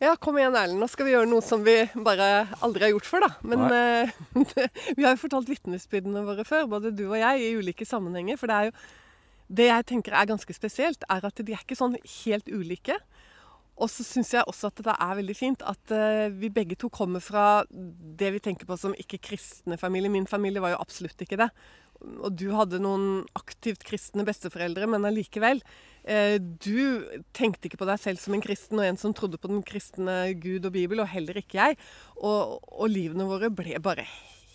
Ja, kom igjen, Erlend. Nå skal vi gjøre noe som vi bare aldri har gjort før, da. Men eh, vi har jo fortalt vitnesbyrdene våre før, både du og jeg, i ulike sammenhenger. For det er jo Det jeg tenker er ganske spesielt, er at de er ikke sånn helt ulike. Og så syns jeg også at det er veldig fint at eh, vi begge to kommer fra det vi tenker på som ikke-kristne familier. Min familie var jo absolutt ikke det. Og du hadde noen aktivt kristne besteforeldre, men allikevel. Eh, du tenkte ikke på deg selv som en kristen og en som trodde på den kristne Gud og Bibel, og heller ikke jeg. Og, og livene våre ble bare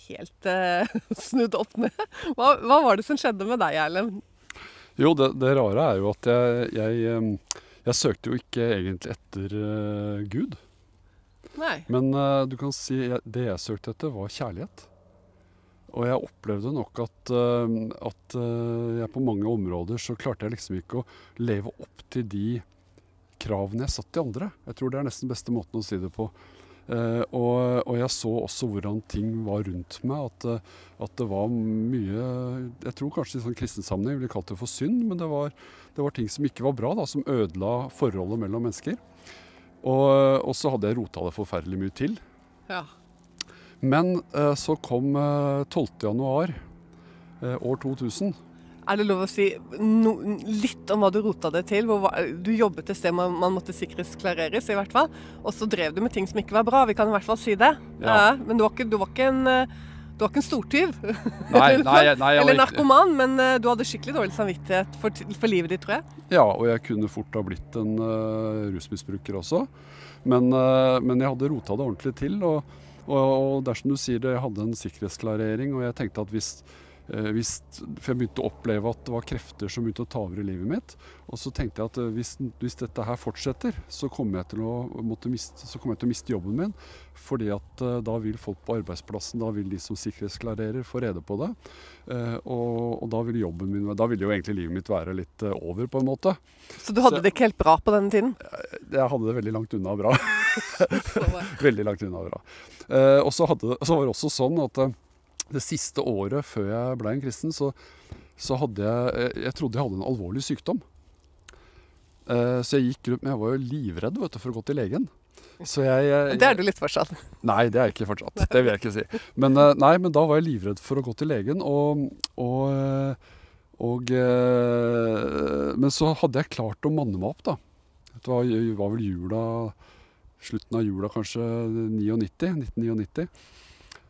helt uh, snudd opp ned. Hva, hva var det som skjedde med deg, Erlend? Jo, det, det rare er jo at jeg, jeg, jeg søkte jo ikke egentlig etter eh, Gud. Nei. Men uh, du kan si jeg, det jeg søkte etter, var kjærlighet. Og jeg opplevde nok at, eh, at eh, jeg på mange områder så klarte jeg liksom ikke å leve opp til de kravene jeg satt til andre. Jeg tror det er nesten beste måten å si det på. Uh, og, og jeg så også hvordan ting var rundt meg. At, at det var mye Jeg tror kanskje i sånn kristen sammenheng ville kalt det for synd, men det var, det var ting som ikke var bra, da, som ødela forholdet mellom mennesker. Og, og så hadde jeg rota det forferdelig mye til. Ja. Men eh, så kom eh, 12. januar eh, år 2000. Er det lov å si no, litt om hva du rota det til? Du jobbet et sted man, man måtte sikkerhetsklareres, i hvert fall. Og så drev du med ting som ikke var bra. Vi kan i hvert fall si det. Ja. men du var ikke, du var ikke en eh, du var ikke en stortyv. Nei, nei, nei, Eller narkoman, men eh, du hadde skikkelig dårlig samvittighet for, for livet ditt, tror jeg. Ja, og jeg kunne fort ha blitt en uh, rusmisbruker også. Men, uh, men jeg hadde rota det ordentlig til. Og, og, og dersom du sier det, jeg hadde en sikkerhetsklarering, og jeg tenkte at hvis, hvis For jeg begynte å oppleve at det var krefter som begynte å ta over i livet mitt. Og så tenkte jeg at eh, hvis, hvis dette her fortsetter, så kommer jeg til å miste, så kommer jeg til å miste jobben min. Fordi at eh, da vil folk på arbeidsplassen, da vil de som sikkerhetsklarerer få rede på det. Eh, og, og da vil jobben min Da ville jo egentlig livet mitt være litt eh, over, på en måte. Så du hadde Så- det ikke helt bra på denne tiden? Jeg hadde det veldig langt unna bra. veldig langt unna bra. Eh, og så, var det også sånn at eh, det siste året før jeg ble en kristen, så, så hadde jeg eh, Jeg trodde jeg hadde en alvorlig sykdom. Eh, så jeg gikk rundt Men jeg var jo livredd vet du, for å gå til legen. Så jeg, jeg Det er du litt fortsatt. Nei, det er jeg ikke fortsatt. Det vil jeg ikke si. Men, eh, nei, men da var jeg livredd for å gå til legen. Og, og, og Men så hadde jeg klart å manne meg opp, da. Det var, var vel jula Slutten av jula, kanskje 99, 1999.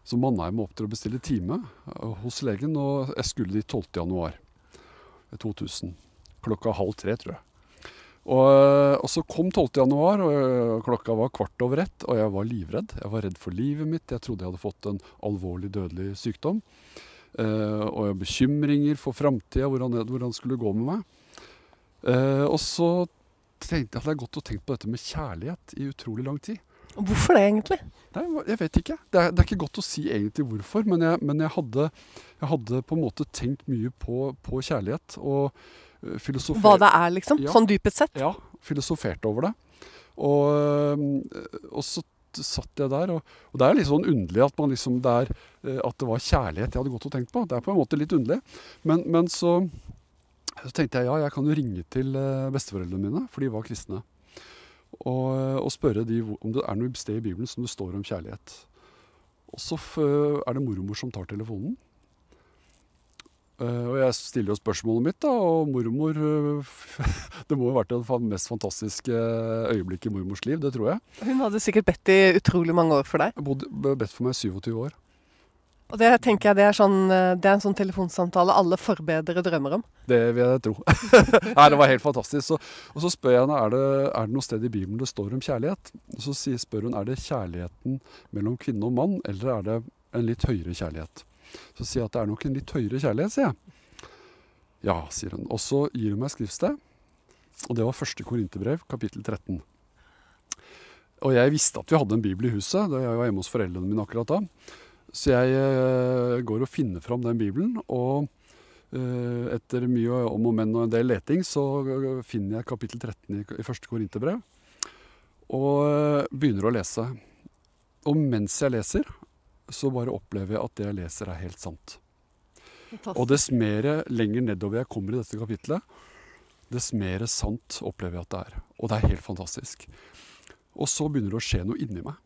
Så manna jeg meg opp til å bestille time eh, hos legen, og jeg skulle dit 12. januar 2000. Klokka halv tre, tror jeg. Og, og så kom 12. januar, og klokka var kvart over ett, og jeg var livredd. Jeg var redd for livet mitt. Jeg trodde jeg hadde fått en alvorlig dødelig sykdom. Eh, og hadde bekymringer for framtida, hvordan, det- skulle det gå med meg. Eh, og så tenkte jeg at jeg har gått og tenkt på dette med kjærlighet i utrolig lang tid. Hvorfor det, egentlig? Nei, jeg vet ikke. Det er, det er ikke godt å si egentlig hvorfor, men jeg, men jeg, hadde, jeg hadde på en måte tenkt mye på, på kjærlighet. Og øh, filosofert Hva det er, liksom? Ja. Sånn dypest sett? Ja, filosoferte over det. Og, øh, og så satt jeg der, og, og det er litt sånn underlig at, man liksom, det er, øh, at det var kjærlighet jeg hadde gått og tenkt på. Det er på en måte litt underlig. Men, men så, så tenkte jeg ja, jeg kan jo ringe til besteforeldrene mine, for de var kristne. Og, og spørre de om det er noe sted i Bibelen som det står om kjærlighet. Og så er det mormor som tar telefonen. Eh, og jeg stiller jo spørsmålet mitt, da, og mormor eh, Det må jo ha vært det mest fantastiske øyeblikket i mormors liv, det tror jeg. Hun hadde sikkert bedt i utrolig mange år for deg. Hun bodde, bedt for meg i 27 år. Og det tenker jeg det er, sånn, eh, det er en sånn telefonsamtale alle forbedere drømmer om. Det vil jeg tro. Nei, det var helt fantastisk. Så, og så spør jeg henne er det, er det noe sted i Bibelen det står om kjærlighet. Og så spør hun er det kjærligheten mellom kvinne og mann, eller er det en litt høyere kjærlighet. Så sier jeg at det er nok en litt høyere kjærlighet, sier jeg. Ja, sier hun. Og så gir hun meg skriftsted. Og det var første Korinterbrev, kapittel 13. Og jeg visste at vi hadde en bibel i huset. da Jeg var hjemme hos foreldrene mine akkurat da. Så jeg eh, går og finner fram den bibelen. Og eh, etter mye om og men og en del leting, så eh, finner jeg kapittel 13 i, første Korinterbrev. Og begynner å lese. Og mens jeg leser, så bare opplever jeg at det jeg leser, er helt sant. Og dess mer lenger nedover jeg kommer i dette kapitlet, dess mer sant opplever jeg at det er. Og det er helt fantastisk. Og så begynner det å skje noe inni meg.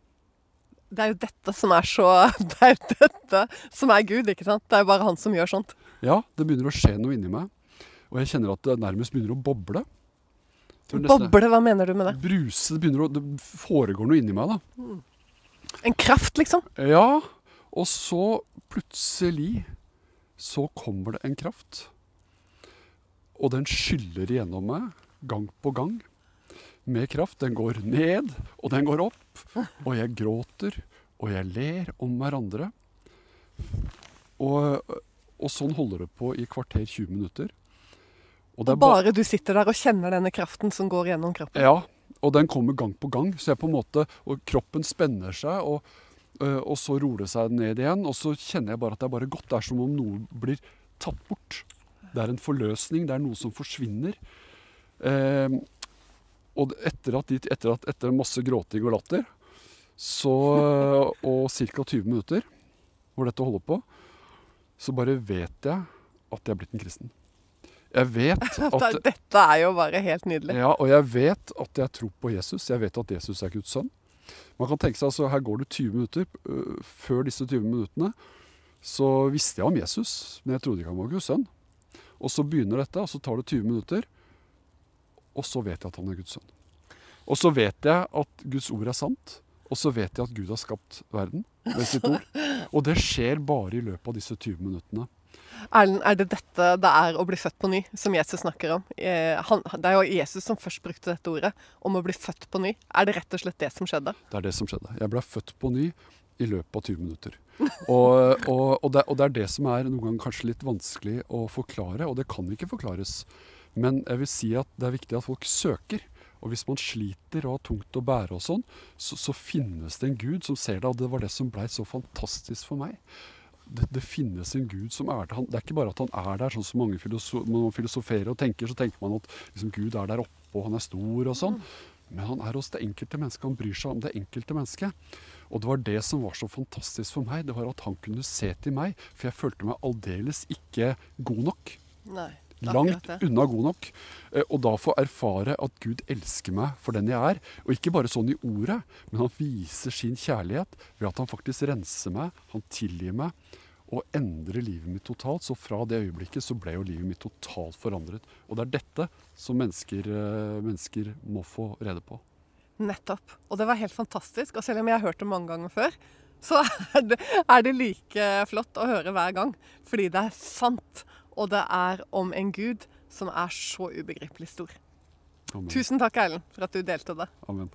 Det er jo dette som er så Det er jo dette som er Gud, ikke sant? Det er jo bare han som gjør sånt. Ja, det begynner å skje noe inni meg. Og jeg kjenner at det nærmest begynner å boble. Boble, hva mener du med det? Bruse. Det å Det foregår noe inni meg, da. En kraft, liksom? Ja, og så plutselig så kommer det en kraft. Og den skyller igjennom meg gang på gang med kraft. Den går ned, og den går opp. Og jeg gråter, og jeg ler om hverandre. Og, og sånn holder det på i kvarter 20 minutter. Og det Og ba- bare du sitter der og kjenner denne kraften som går gjennom kroppen. ja, og den kommer gang på gang. Så jeg på en måte, og kroppen spenner seg, og, øh, og så roer det seg ned igjen. Og så kjenner jeg bare at det er bare godt. Det er som om noe blir tatt bort. Det er en forløsning. Det er noe som forsvinner. Eh, og etter, at etter, at, etter masse gråting og latter, så, og ca. 20 minutter hvor dette holder på, så bare vet jeg at jeg er blitt en kristen. Jeg vet at Dette er jo bare helt nydelig. ja, og jeg vet at jeg tror på Jesus. Jeg vet at Jesus er Guds sønn. Man kan tenke seg, altså, Her går det 20 minutter. Øh, Før disse 20 minuttene så visste jeg om Jesus, men jeg trodde ikke han var Guds sønn. Og så begynner dette, og så tar det 20 minutter, og så vet jeg at han er Guds sønn. Og så vet jeg at Guds ord er sant, og så vet jeg at Gud har skapt verden med sitt ord. Og det skjer bare i løpet av disse 20 minuttene. Erlend, er det dette det er å bli født på ny, som Jesus snakker om? Eh, han, det er jo Jesus som først brukte dette ordet, om å bli født på ny. Er det rett og slett det som skjedde? Det er det som skjedde. Jeg ble født på ny i løpet av 20 minutter. Og, og, og, det, og det er det som er noen ganger kanskje litt vanskelig å forklare, og det kan ikke forklares. Men jeg vil si at det er viktig at folk søker. Og hvis man sliter og har tungt å bære og sånn, så, så finnes det en Gud som ser det. Og det var det som blei så fantastisk for meg. Det, det finnes en Gud som er der. Han, det er ikke bare at han er der, sånn som mange filosof, når man filosoferer og tenker, så tenker man at liksom, Gud er der oppe, og han er stor og sånn. Men han er hos det enkelte mennesket. Han bryr seg om det enkelte mennesket. Og det var det som var så fantastisk for meg. Det var at han kunne se til meg. For jeg følte meg aldeles ikke god nok. Nei. Langt unna god nok. Eh, Og da få erfare at Gud elsker meg for den jeg er. Og ikke bare sånn i ordet, men han viser sin kjærlighet ved at han faktisk renser meg, han tilgir meg og endrer livet mitt totalt. Så fra det øyeblikket så ble jo livet mitt totalt forandret. Og det er dette som mennesker, eh, mennesker må få rede på. Nettopp. Og det var helt fantastisk. Og selv om jeg har hørt det mange ganger før, så er det, er det like flott å høre hver gang. Fordi det er sant. Og det er om en gud som er så ubegripelig stor. Amen. Tusen takk, Erlend, for at du delte det. Amen.